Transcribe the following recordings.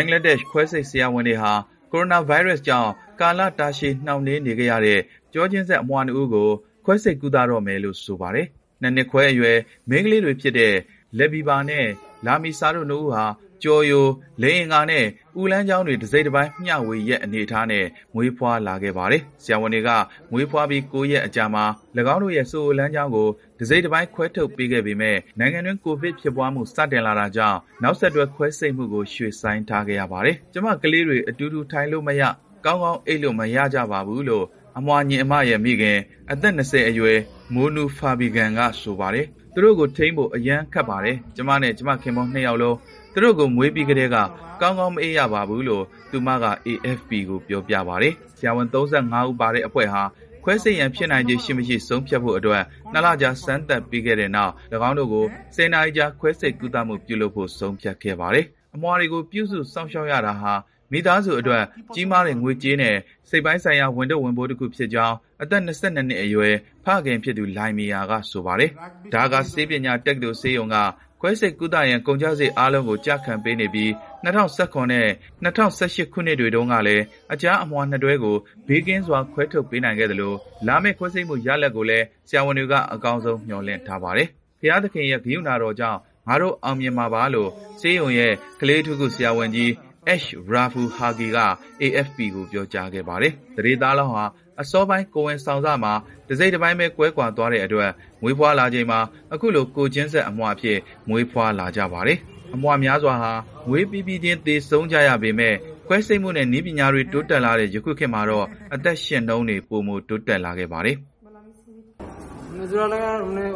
ဘင်္ဂလားဒေ့ရှ် ခွဲစိတ်ဆရာဝန်တွေဟာ ကိုရိုနာဗိုင်းရပ်စ်ကြောင့် ကာလတာရှည် နှောင့်နှေးနေခဲ့ရတဲ့ ကျောချင်းဆက် အမွှားနှစ်ဦးကို ခွဲစိတ်ကုသတော့မယ်လို့ ဆိုပါတယ်။နှစ်နှစ်ခွဲအရွယ် မိန်းကလေးတွေဖြစ်တဲ့လက်ဘီဘာနဲ့လာမီဆာတို့နှစ်ဦးဟာ ကျော်ယို၊လိင်အင်္ဂါနဲ့ဥလမ်းကြောင်းတွေ တစိတ်တပိုင်း မျှဝေရက်အနေအထားနဲ့ မွေးဖွားလာခဲ့ပါတယ်။ဆရာဝန်တွေက မွေးဖွားပြီး ၉ ရက်အကြာမှာ၎င်းတို့ရဲ့ စိုအိုလမ်းကြောင်းကို တစိတ်တပိုင်း ခွဲထုတ်ပေးခဲ့ပေမယ့် နိုင်ငံတွင်း ကိုဗစ်ဖြစ်ပွားမှု စတင်လာတာကြောင့် နောက်ဆက်တွဲ ခွဲစိတ်မှုကို ရွှေ့ဆိုင်းထားခဲ့ရပါတယ်။ကျမကလေးတွေ အတူတူ ထိုင်လို့မရ၊ကောင်းကောင်း အိပ်လို့ မရကြပါဘူးလို့ အမွှာညီအမရဲ့မိခင် အသက် ၂၀ အရွယ်မိုနူဖာဘီဂန်ကဆိုပါတယ်။သူတို့ကို ထိန်းဖို့ အရမ်းခက်ပါတယ်။ကျမနဲ့ ကျမခင်ပွန်း နှစ်ယောက်လုံး သူတို့ကိုမွေးပြီးကတည်းကကောင်းကောင်းမအိပ်ရပါဘူးလို့သူမက AFP ကိုပြောပြပါတယ်။ဆရာဝန်၃၅ဦးပါတဲ့အဖွဲ့ဟာခွဲစိတ်ရန်ဖြစ်နိုင်ခြေရှိမရှိဆုံးဖြတ်ဖို့အတွက်၂လကြာစမ်းသပ်ပြီးခဲ့တဲ့နောက်၎င်းတို့ကို၁၀နာရီကြာခွဲစိတ်ကုသမှုပြုလုပ်ဖို့ဆုံးဖြတ်ခဲ့ပါတယ်။အမွှာတွေကိုပြုစုစောင့်ရှောက်ရတာဟာမိသားစုအတွက်ကြီးမားတဲ့ငွေကြေးနဲ့စိတ်ပိုင်းဆိုင်ရာဝန်ထုပ်ဝန်ပိုးတခုဖြစ်ကြောင်းအသက်၂၂နှစ်အရွယ်ဖခင်ဖြစ်သူလိုင်မီယာကဆိုပါတယ်။ဒါကာဆေးပညာတက္ကသိုလ်ဆေးရုံက ခွဲစိတ်ကုသရန် ကုန်ကျစရိတ်အားလုံးကို ကျခံပေးနေပြီး ၂၀၁၇ နဲ့ ၂၀၁၈ ခုနှစ်တွေတုန်းကလည်း အကြားအမွှာနှစ်တွဲကို ဘေးကင်းစွာ ခွဲထုတ်ပေးနိုင်ခဲ့သလို လာမယ့် ခွဲစိတ်မှုရလဒ်ကိုလည်း ဆရာဝန်တွေက အကောင်းဆုံး မျှော်လင့်ထားပါတယ်။ဘုရားသခင်ရဲ့ဂရုဏာတော်ကြောင့် ငါတို့ အောင်မြင်မှာပါလို့ ဆေးရုံရဲ့ ကလေးထုခုဆရာဝန်ကြီး Ash Rafu Hagi က AFP ကိုပြောကြားခဲ့ပါတယ်။သန္ဓေသားလောင်းဟာအစောပိုင်းကိုယ်ဝန်ဆောင်စမှာတစိတ်တပိုင်းပဲကွဲကွာသွားတဲ့အတွက်မွေးဖွားလာချိန်မှာအခုလိုကိုယ်ချင်းဆက်အမွှားအဖြစ်မွေးဖွားလာကြပါတယ်။အမွှားများစွာဟာမွေးပြီးပြီးချင်းသေဆုံးကြရပေမယ့်ခွဲစိတ်မှုနဲ့နည်းပညာတွေတိုးတက်လာတဲ့ယခုခေတ်မှာတော့အသက်ရှင်နှုန်းတွေပိုမိုတိုးတက်လာခဲ့ပါတယ်။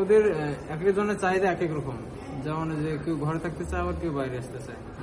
ওদের এক একজনের চাহিদা এক এক রকম যেমন যে কেউ ঘরে থাকতে চায় আবার কেউ বাইরে আসতে চায় ။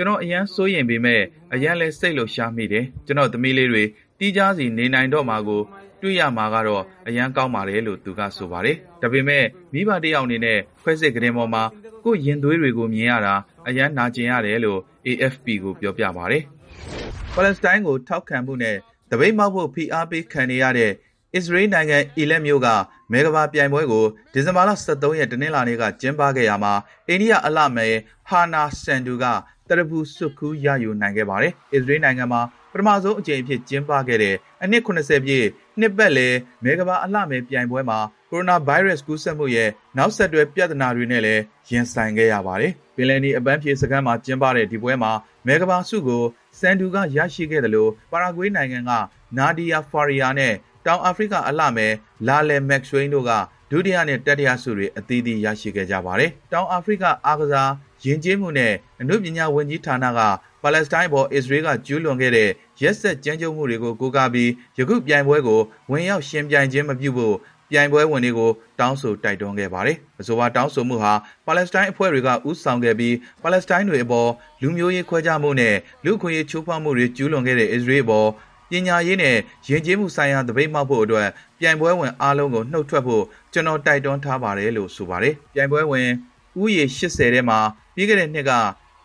ကျွန်တော်အရမ်းစိုးရိမ်ပေမယ့်အရမ်းလည်းစိတ်လှုပ်ရှားမိတယ်။ကျွန်တော့်သမီးလေးတွေသီးခြားစီနေနိုင်တော့မှာကိုတွေ့ရမှာကတော့အရမ်းကောင်းပါတယ်လို့သူကဆိုပါတယ်။ဒါပေမဲ့မိဘတယောက်အနေနဲ့ခွဲစိတ်ခုတင်ပေါ်မှာကိုယ့်ရင်သွေးတွေကိုမြင်ရတာအရမ်းနာကျင်ရတယ်လို့ AFP ကိုပြောပြပါတယ်။ပါလက်စတိုင်းကိုထောက်ခံမှုနဲ့သပိတ်မှောက်ဖို့ဖိအားပေးခံနေရတဲ့အစ္စရေးနိုင်ငံအီလက်မြို့ကမဲကဘာပြိုင်ပွဲကိုဒီဇင်ဘာလ23ရက်တနင်္လာနေ့ကကျင်းပခဲ့ရမှာအိန္ဒိယအလှမယ်ဟာနာဆန်ဒူက တရဘူးစွတ်ခူးရယူနိုင်ခဲ့ပါတယ်။အစ္စရေးနိုင်ငံမှာပထမဆုံးအကြိမ်အဖြစ်ကျင်းပခဲ့တဲ့အနှစ်80ပြည့်နှစ်ပတ်လည်မဲကဘာအလှမယ်ပြိုင်ပွဲမှာကိုရိုနာဗိုင်းရပ်စ်ကူးစက်မှုရဲ့နောက်ဆက်တွဲပြဿနာတွေနဲ့လည်းရင်ဆိုင်ခဲ့ရပါတယ်။ပင်လယ်နီအပန်းဖြေစခန်းမှာကျင်းပတဲ့ဒီပွဲမှာမဲကဘာဆုကိုစန်ဒူကရရှိခဲ့တယ်လို့ပါရာဂွေးနိုင်ငံကနာဒီယာဖာရီယာနဲ့တောင်အာဖရိကအလှမယ်လာလယ်မက်ဆွိန်းတို့ကဒုတိယနဲ့တတိယဆုတွေအသီးသီးရရှိခဲ့ကြပါတယ်။တောင်အာဖရိကအားကစား ယဉ်ကျေးမှုနဲ့အနုပညာဝန်ကြီးဌာနက ပါလက်စတိုင်းပေါ် အစ္စရေးက ကျူးလွန်ခဲ့တဲ့ ရက်စက်ကြမ်းကြုတ်မှုတွေကို ကိုးကားပြီး ယခုပြိုင်ပွဲကို ဝင်ရောက်ရှင်ပြိုင်ခြင်းမပြုဖို့ ပြိုင်ပွဲဝင်တွေကို တောင်းဆိုတိုက်တွန်းခဲ့ပါတယ်။အဆိုပါတောင်းဆိုမှုဟာ ပါလက်စတိုင်းအဖွဲ့တွေကဥဆောင်ခဲ့ပြီး ပါလက်စတိုင်းတွေအပေါ် လူမျိုးရေးခွဲခြားမှုနဲ့ လူခွင့်ရေး ချိုးဖောက်မှုတွေ ကျူးလွန်ခဲ့တဲ့ အစ္စရေးအပေါ် ပညာရေးနဲ့ ယဉ်ကျေးမှုဆိုင်ရာတပိတ်မှောက်ဖို့အတွက် ပြိုင်ပွဲဝင်အားလုံးကို နှုတ်ထွက်ဖို့ ကျွန်တော် တိုက်တွန်းထားပါတယ်လို့ ဆိုပါတယ်။ပြိုင်ပွဲဝင်ဥယေ80ထဲမှာ ပြီးခဲ့တဲ့နှစ်က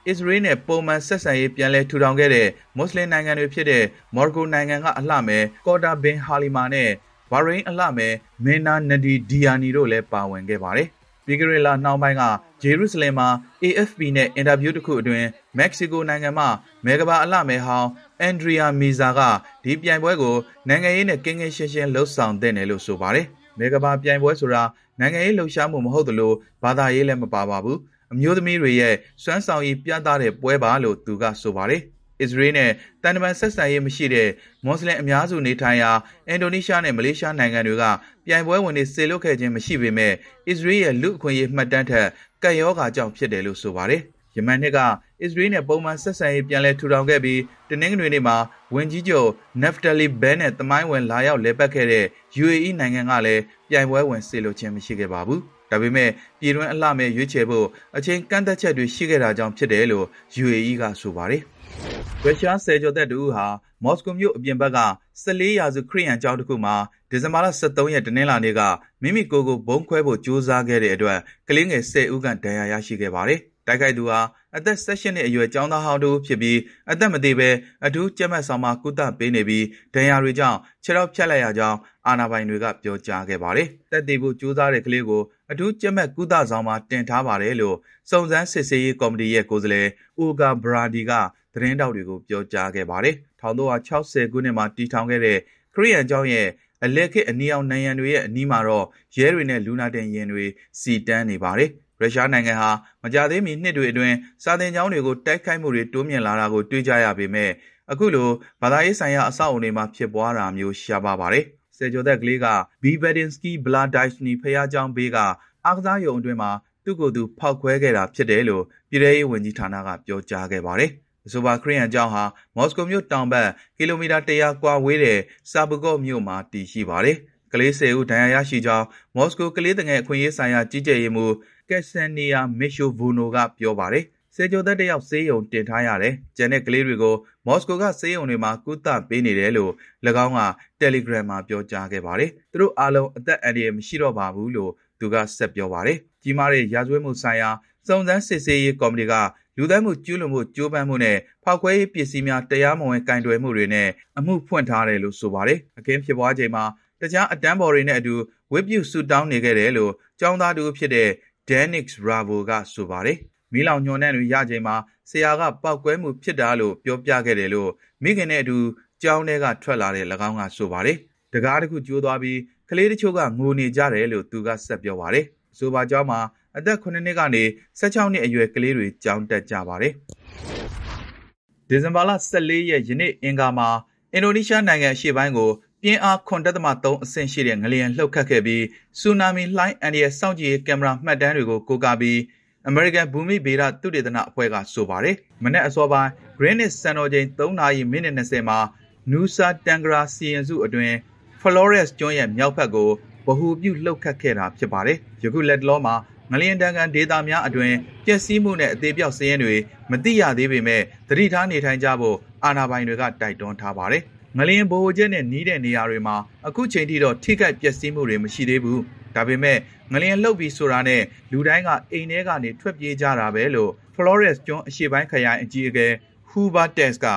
အစ္စရေးနဲ့ပုံမှန်ဆက်ဆံရေးပြန်လည်ထူထောင်ခဲ့တဲ့မွတ်စလင်နိုင်ငံတွေဖြစ်တဲ့မော်ရိုကိုနိုင်ငံကအလှမယ်ကော်တာဘင်ဟာလီမာနဲ့ဘာရိန်းအလှမယ်မင်နာနဒီဒီယာနီတို့လည်းပါဝင်ခဲ့ပါတယ်။ပြီးကြရလာနှောင်းပိုင်းကဂျေရုဆလင်မှာ AFP နဲ့အင်တာဗျူးတစ်ခုအတွင်းမက္ကဆီကိုနိုင်ငံမှာမေဂဘာအလှမယ်ဟောင်းအန်ဒရီယာမီဇာကဒီပြိုင်ပွဲကိုနိုင်ငံရေးနဲ့ကင်းကင်းရှင်းရှင်းလှုပ်ဆောင်တဲ့နယ်လို့ဆိုပါတယ်။မေဂဘာပြိုင်ပွဲဆိုတာနိုင်ငံရေးလှုပ်ရှားမှုမဟုတ်သလိုဘာသာရေးလည်းမပါပါဘူး။ အမျိုးသမီးတွေရဲ့စွမ်းဆောင်ရည်ပြသတဲ့ပွဲပါလို့သူကဆိုပါတယ်။အစ္စရေးနဲ့တန်တမန်ဆက်ဆံရေးမရှိတဲ့မွတ်စလင်အများစုနေထိုင်ရာအင်ဒိုနီးရှားနဲ့မလေးရှားနိုင်ငံတွေကပြိုင်ပွဲဝင်တွေဆေလွတ်ခဲ့ခြင်းမရှိပေမဲ့အစ္စရေးရဲ့လူအခွင့်အရေးမှတ်တမ်းထက်ကပ်ရောဂါကြောင့်ဖြစ်တယ်လို့ဆိုပါတယ်။ယမန်နှစ်ကအစ္စရေးနဲ့ပုံမှန်ဆက်ဆံရေးပြန်လည်ထူထောင်ခဲ့ပြီးတနင်္ဂနွေနေ့မှာဝန်ကြီးချုပ်နက်ဖတလီဘဲနဲ့တမိုင်းဝင်လာရောက်လဲပတ်ခဲ့တဲ့ UAE နိုင်ငံကလည်းပြိုင်ပွဲဝင်ဆေလွတ်ခြင်းမရှိခဲ့ပါဘူး။ ဒါပေမဲ့ပြည်တွင်းအလှမဲ့ရွေးချယ်ဖို့အချိန်ကန့်သတ်ချက်တွေရှိခဲ့တာကြောင့်ဖြစ်တယ်လို့ UAE ကဆိုပါတယ်။ရုရှားဆယ်ကျော်သက်တဦးဟာမော်စကိုမြို့အပြင်ဘက်က14ရာစုခရစ်ယာန်ကျောင်းတစ်ခုမှာဒီဇင်ဘာလ23ရက်တနင်္လာနေ့ကမိမိကိုယ်ကိုဘုံခွဲဖို့ကြိုးစားခဲ့တဲ့အတွက်ကလေးငယ်10ဦးခန့်ဒဏ်ရာရရှိခဲ့ပါတယ်။တိုက်ခိုက်သူဟာ အသက်16နှစ်အရွယ်ကျောင်းသားဟောင်းတို့ဖြစ်ပြီးအသက်မသေးဘဲအထူးကြက်မှတ်ဆောင်မှာကုသပေးနေပြီးဒဏ်ရာတွေကြောင့်ခြေထောက်ဖြတ်လိုက်ရကြောင်းအာဏာပိုင်တွေကပြောကြားခဲ့ပါတယ်။တက်တည်ဖို့ကြိုးစားတဲ့ကလေးကိုအထူးကြက်မှတ်ကုသဆောင်မှာတင်ထားပါတယ်လို့စုံစမ်းစစ်ဆေးရေးကော်မတီရဲ့ကိုယ်စားလှယ်အိုဂါဘရာဒီကသတင်းတောက်တွေကိုပြောကြားခဲ့ပါတယ်။1360ခုနှစ်မှာတည်ထောင်ခဲ့တဲ့ခရီးရန်ကျောင်းရဲ့ အလက်ခေတ်အနီအောင်နိုင်ရန်တွေရဲ့အနီးမှာတော့ရဲတွေနဲ့လူနာတင်ရင်တွေစီတန်းနေပါတယ်။ရုရှားနိုင်ငံဟာမကြသေးမီနှစ်တွေအတွင်းစာသင်ကျောင်းတွေကိုတိုက်ခိုက်မှုတွေတိုးမြင့်လာတာကိုတွေ့ကြရပေမဲ့အခုလိုဘာသာရေးဆိုင်ရာအဆောက်အုံတွေမှာဖြစ်ပွားတာမျိုးရှားပါပါတယ်။ဆယ်ကျော်သက်ကလေးကဘီဘက်ဒင်စကီဘလာဒိုက်စနီဖျားကျောင်းဘေးကအားကစားရုံအတွင်းမှာသူ့ကိုယ်သူဖောက်ခွဲခဲ့တာဖြစ်တယ်လို့ပြည်ထောင်ရေးဝန်ကြီးဌာနကပြောကြားခဲ့ပါတယ်။အ ဆိုပါခရီးယန်ကျောင်းဟာမော်စကိုမြို့တောင်ဘက်ကီလိုမီတာ100ကွာဝေးတဲ့ဆာဘူကော့မြို့မှာတည်ရှိပါတယ်။ကလေး၁၀ဦးဒဏ်ရာရရှိကြောင်းမော်စကိုကလေးငယ်အခွင့်အရေးဆိုင်ရာကြီးကြပ်ရေးမှူးကက်ဆန်နီယာမစ်ရှိုဗိုနိုကပြောပါတယ်။ဆယ်ကျော်သက်တယောက်ဆေးရုံတင်ထားရတယ်။ကျန်တဲ့ကလေးတွေကိုမော်စကိုကဆေးရုံတွေမှာကုသပေးနေတယ်လို့၎င်းက Telegram မှာပြောကြားခဲ့ပါတယ်။သူတို့အားလုံးအသက်အန္တရာယ်မရှိတော့ပါဘူးလို့သူကဆက်ပြောပါတယ်။ကြီးမားတဲ့ရာဇဝတ်မှုဆိုင်ရာစုံစမ်းစစ်ဆေးရေးကော်မတီက လူသတ်မှုကျူးလွန်မှုကြိုးပမ်းမှုနဲ့ဖောက်ခွဲရေးပစ္စည်းများတရားမဝင်ကင်တွယ်မှုတွေနဲ့အမှုဖွင့်ထားတယ်လို့ဆိုပါတယ်။အခင်းဖြစ်ပွားချိန်မှာတခြားအတန်းပေါ်တွေနဲ့အတူဝစ်ပြုဆူတောင်းနေခဲ့တယ်လို့ကျောင်းသားတူဖြစ်တဲ့ Denix Bravo ကဆိုပါတယ်။မီးလောင်ညှော်နှံ့တွေရချိန်မှာဆရာကပောက်ကွဲမှုဖြစ်တာလို့ပြောပြခဲ့တယ်လို့မိခင်နဲ့အတူကျောင်းထဲကထွက်လာတဲ့၎င်းကဆိုပါတယ်။တကားတစ်ခုကျိုးသွားပြီးကလေးတချို့ကငိုနေကြတယ်လို့သူကဆက်ပြောပါတယ်။ဆိုပါကျောင်းမှာ အသက်9နှစ်ကနေ16နှစ်အရွယ် ကလေးတွေ ကျောင်းတက်ကြပါတယ်။ဒီဇင်ဘာလ14ရက် ယနေ့ အင်္ဂါမှာ အင်ဒိုနီးရှားနိုင်ငံ အရှေ့ပိုင်းကို ပြင်းအား9.3အဆင့်ရှိတဲ့ ငလျင်လှုပ်ခတ်ခဲ့ပြီး ဆူနာမီလှိုင်းအန်ဒီရဲ့စောင့်ကြည့်ရေး ကင်မရာ မှတ်တမ်းတွေကို ကိုးကားပြီး အမေရိကန် ဘူမိဗေဒ သုတေသနအဖွဲ့က ဆိုပါတယ်။မနေ့အစောပိုင်း Greenwich စံတော်ချိန်3နာရီ မိနစ်20မှာ Nusa Tenggara စီရင်စုအတွင်း Flores ကျွန်းရဲ့ မြောက်ဘက်ကို ဗဟူပြု လှုပ်ခတ်ခဲ့တာ ဖြစ်ပါတယ်။ယခုလက်တလောမှာ ငလျင်တန်ကန်ဒေတာများအတွင်ပျက်စီးမှုနဲ့အသေးပြောက်စည်းရင်တွေမတိရသေးပေမဲ့သတိထားနေထိုင်ကြဖို့အာဏာပိုင်တွေကတိုက်တွန်းထားပါတယ်။ငလျင်ဘိုဟိုချက်နဲ့နီးတဲ့နေရာတွေမှာအခုချိန်ထိတော့ထိခိုက်ပျက်စီးမှုတွေမရှိသေးဘူး။ဒါပေမဲ့ငလျင်လှုပ်ပြီးဆိုတာနဲ့လူတိုင်းကအိမ်ထဲကနေထွက်ပြေးကြတာပဲလို့ Flores ကျွန်းအရှေ့ပိုင်းခရိုင်အကြီးအကဲ Hubert Tess က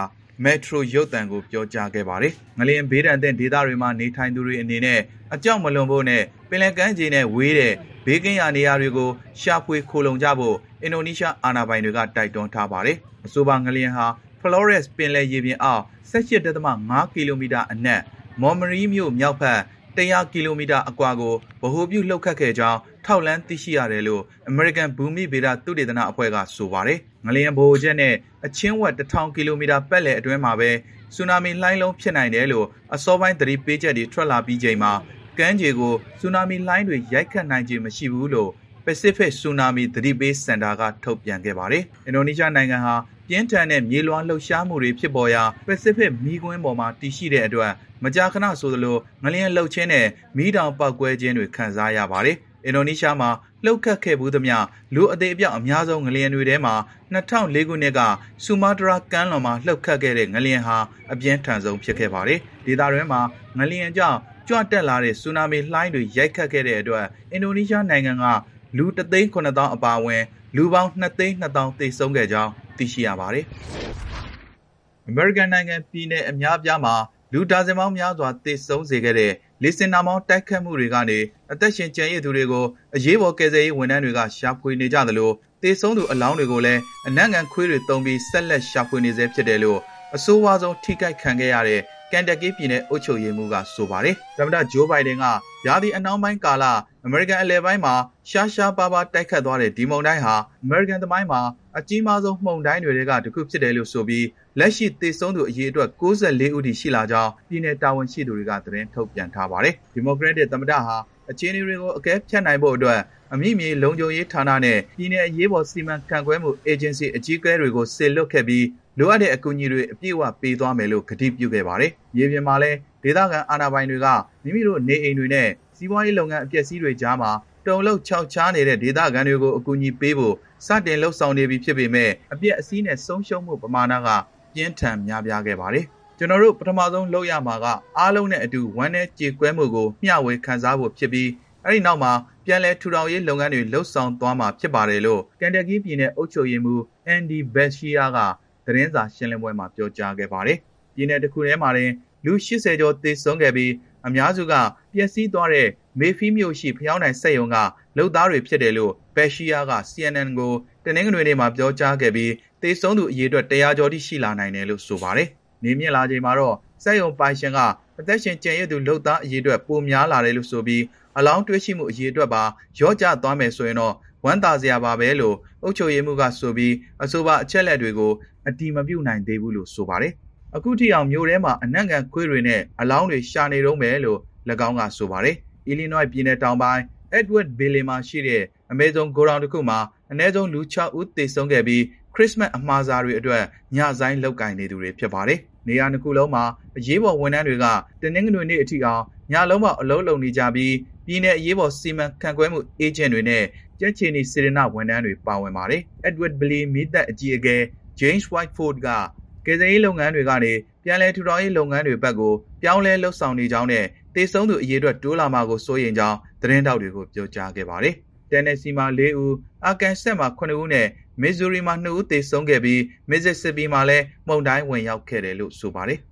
မက်ထရိုရုပ်သံကို ပြောကြားခဲ့ပါတယ်။ငလျင်ဘေးဒဏ်တဲ့ဒေသတွေမှာ နေထိုင်သူတွေအနေနဲ့ အကြောက်မလွန်ဖို့နဲ့ ပင်လယ်ကမ်းခြေနဲ့ဝေးတဲ့ ဘေးကင်းရာနေရာတွေကို ရှာဖွေခိုလုံကြဖို့ အင်ဒိုနီးရှားအာဏာပိုင်တွေက တိုက်တွန်းထားပါတယ်။အဆိုပါငလျင်ဟာ Flores ပင်လယ်ရေပြင်အောက်18.5ကီလိုမီတာအနက် မော်မရီမြို့မြောက်ဘက် 100ကီလိုမီတာအကွာကိုဗဟိုပြုလှုပ်ခတ်ခဲ့ကြောင်းထောက်လန်းသိရှိရတယ်လို့ American ဘူမိဗေဒသုတေသနအဖွဲ့ကဆိုပါတယ်။ငလျင်ဗဟိုချက်နဲ့အချင်းဝက်1000ကီလိုမီတာပတ်လည်အတွင်းမှာပဲဆူနာမီလှိုင်းလုံးဖြစ်နိုင်တယ်လို့အစောပိုင်းသတိပေးချက်တွေထွက်လာပြီးချိန်မှာကမ်းခြေကိုဆူနာမီလှိုင်းတွေရိုက်ခတ်နိုင်ခြင်းမရှိဘူးလို့ Pacific Tsunami သတိပေးစင်တာကထုတ်ပြန်ခဲ့ပါတယ်။အင်ဒိုနီးရှားနိုင်ငံဟာ ပြင်းထန်တဲ့မြေလွှာလှုပ်ရှားမှုတွေဖြစ်ပေါ်ရာ Pacific မီးကွင်းပေါ်မှာတည်ရှိတဲ့အတွက် မကြာခဏဆိုသလို ငလျင်လှုပ်ခြင်းနဲ့ မီးတောင်ပောက်ကွဲခြင်းတွေ ခံစားရပါတယ်။အင်ဒိုနီးရှားမှာ လှုပ်ခတ်ခဲ့ဘူးသမျှ လူအသေးအပြောက်အများဆုံး ငလျင်တွေထဲမှာ2004ခုနှစ်က ဆူမာတရာကမ်းလွန်မှာ လှုပ်ခတ်ခဲ့တဲ့ ငလျင်ဟာ အပြင်းထန်ဆုံးဖြစ်ခဲ့ပါတယ်။ဒေသတွင်းမှာ ငလျင်ကြောင့် ကြွတက်လာတဲ့ ဆူနာမီလှိုင်းတွေ ရိုက်ခတ်ခဲ့တဲ့အတွက် အင်ဒိုနီးရှားနိုင်ငံက လူ3,900အပါအဝင် လူပေါင်း2,200သေဆုံးခဲ့ကြောင်း သိရှိရပါတယ်။ American နိုင်ငံပြည်내အများအပြားမှာ လူဒါဇင်ပေါင်းများစွာ သေဆုံးစေခဲ့တဲ့ လေစင်နာမောင်း တိုက်ခတ်မှုတွေကနေ အသက်ရှင်ကျန်ရစ်သူတွေကို အရေးပေါ် ကယ်ဆယ်ရေးဝန်ထမ်းတွေက ရှာဖွေနေကြသလို သေဆုံးသူအလောင်းတွေကိုလည်း အနံ့ငံခွေးတွေတုံးပြီး ဆက်လက်ရှာဖွေနေဆဲ ဖြစ်တယ်လို့ အဆိုးဝါးဆုံးထိခိုက်ခံခဲ့ရတဲ့ကန်တက်ကီပြည်နယ်အုပ်ချုပ်ရေးမှူးကဆိုပါတယ်။သမ္မတဂျိုးဘိုင်ဒန်ကရာသီအနှောင်းပိုင်းကာလအမေရိကန်အလယ်ပိုင်းမှာရှားရှားပါးပါးတိုက်ခတ်သွားတဲ့ဒီမုန်တိုင်းဟာအမေရိကန်သမိုင်းမှာအကြီးမားဆုံးမှုန်တိုင်းတွေကတစ်ခုဖြစ်တယ်လို့ဆိုပြီးလက်ရှိသေဆုံးသူအရေအတွက်64ဦးထိရှိလာကြောင်းပြည်내တာဝန်ရှိသူတွေကသတင်းထုတ်ပြန်ထားပါတယ်။ဒီမိုကရက်တစ်သမ္မတဟာ အခြေအနေတွေကိုအကဲဖြတ်နိုင်ဖို့အတွက်အမိမြေလုံခြုံရေးဌာနနဲ့ပြည်내အရေးပေါ်စီမံခန့်ခွဲမှု agency အကြီးအကဲတွေကိုဆစ်လွတ်ခဲ့ပြီးလိုအပ်တဲ့အကူအညီတွေအပြည့်အဝပေးသွားမယ်လို့ကတိပြုခဲ့ပါတယ်။မြေပြင်မှာလည်းဒေသခံအာဏာပိုင်တွေကမိမိတို့နေအိမ်တွေနဲ့စီးပွားရေးလုပ်ငန်းအပျက်စီးတွေကြားမှာတုံလောက်ခြောက်ချားနေတဲ့ဒေသခံတွေကိုအကူအညီပေးဖို့စတင်လှုပ်ဆောင်နေပြီဖြစ်ပေမဲ့အပြက်အစည်းနဲ့ဆုံးရှုံးမှုပမာဏကပြင်းထန်များပြားခဲ့ပါတယ်။ ကျွန်တော်တို့ပထမဆုံးလုပ်ရမှာကအားလုံးနဲ့အတူဝမ်းနဲ့ကြေကွဲမှုကိုမျှဝေခံစားဖို့ဖြစ်ပြီးအဲ့ဒီနောက်မှာပြန်လည်ထူထောင်ရေးလုပ်ငန်းတွေလှုပ်ဆောင်သွားမှာဖြစ်ပါတယ်လို့ကန်တက်ကီပြည်နယ်အုပ်ချုပ်ရေးမှူးအန်ဒီဘက်ရှီယာကသတင်းစာရှင်းလင်းပွဲမှာပြောကြားခဲ့ပါတယ်။ပြည်내တစ်ခုထဲမှာတင်လူ80ကျော်သေဆုံးခဲ့ပြီးအများစုကပျက်စီးသွားတဲ့မေဖီမြို့ရှိဖျောင်းနိုင်စက်ရုံကလုပ်သားတွေဖြစ်တယ်လို့ဘက်ရှီယာက CNN ကိုတနင်္ဂနွေနေ့မှာပြောကြားခဲ့ပြီးသေဆုံးသူအရေအတွက်100ကျော်ထိရှိလာနိုင်တယ်လို့ဆိုပါတယ်။ နေမြင့်လာချိန်မှာတော့စက်ရုံပိုင်ရှင်ကအသက်ရှင်ကျန်ရည်သူလုပ်သားအရေအတွက်ပိုများလာတယ်လို့ဆိုပြီးအလောင်းတွေးရှိမှုအရေအတွက်ပါရော့ကျသွားမယ်ဆိုရင်တော့ဝမ်းသာစရာပါပဲလို့အုပ်ချုပ်ရေးမှုကဆိုပြီးအဆိုပါအချက်လက်တွေကိုအတိမပြုတ်နိုင်သေးဘူးလို့ဆိုပါတယ်။အခုထိအောင်မျိုးထဲမှာအနက်ငံခွေးတွေနဲ့အလောင်းတွေရှာနေတော့မယ်လို့၎င်းကဆိုပါတယ်။ Illinois ပြည်နယ်တောင်ပိုင်း Edward Bailey မှာရှိတဲ့အမေဇုံဂိုဒေါင်တစ်ခုမှာအနည်းဆုံးလူ6ဦးသေဆုံးခဲ့ပြီးခ ရစ်စမတ်အမှားစားတွေအတွက်ညဆိုင်လောက်ကင်နေသူတွေဖြစ်ပါတယ်။နေရာတစ်ခုလုံးမှာအရေးပေါ်ဝန်ထမ်းတွေကတင်းနှင်းငွေနေ့အထိအောင်ညလုံးပေါက်အလုံးလုံးနေကြပြီးပြည်내အရေးပေါ်စီမံခန့်ခွဲမှုအေဂျင့်တွေနဲ့ကြက်ချီနီစေရနာဝန်ထမ်းတွေပါဝင်ပါတယ်။ Edward Bailey မိသက်အကြီးအကဲ James Whiteford ကကယ်ဆယ်ရေးလုပ်ငန်းတွေကနေပြန်လည်ထူထောင်ရေးလုပ်ငန်းတွေဘက်ကိုပြောင်းလဲလှုပ်ဆောင်နေကြောင်းနဲ့တေဆုံးသူအရေးအတွက်တိုးလာမှာကိုစိုးရိမ်ကြောင်းသတင်းတောက်တွေကိုပြောကြားခဲ့ပါတယ်။ တန်နယ်စီမှာ၄ဦး၊အာကန်ဆက်မှာ9ဦးနဲ့မစ်ဇူရီမှာ2ဦးသေဆုံးခဲ့ပြီးမစ်ဇစ်စပီမှာလည်းမုန်တိုင်းဝင်ရောက်ခဲ့တယ်လို့ဆိုပါတယ်။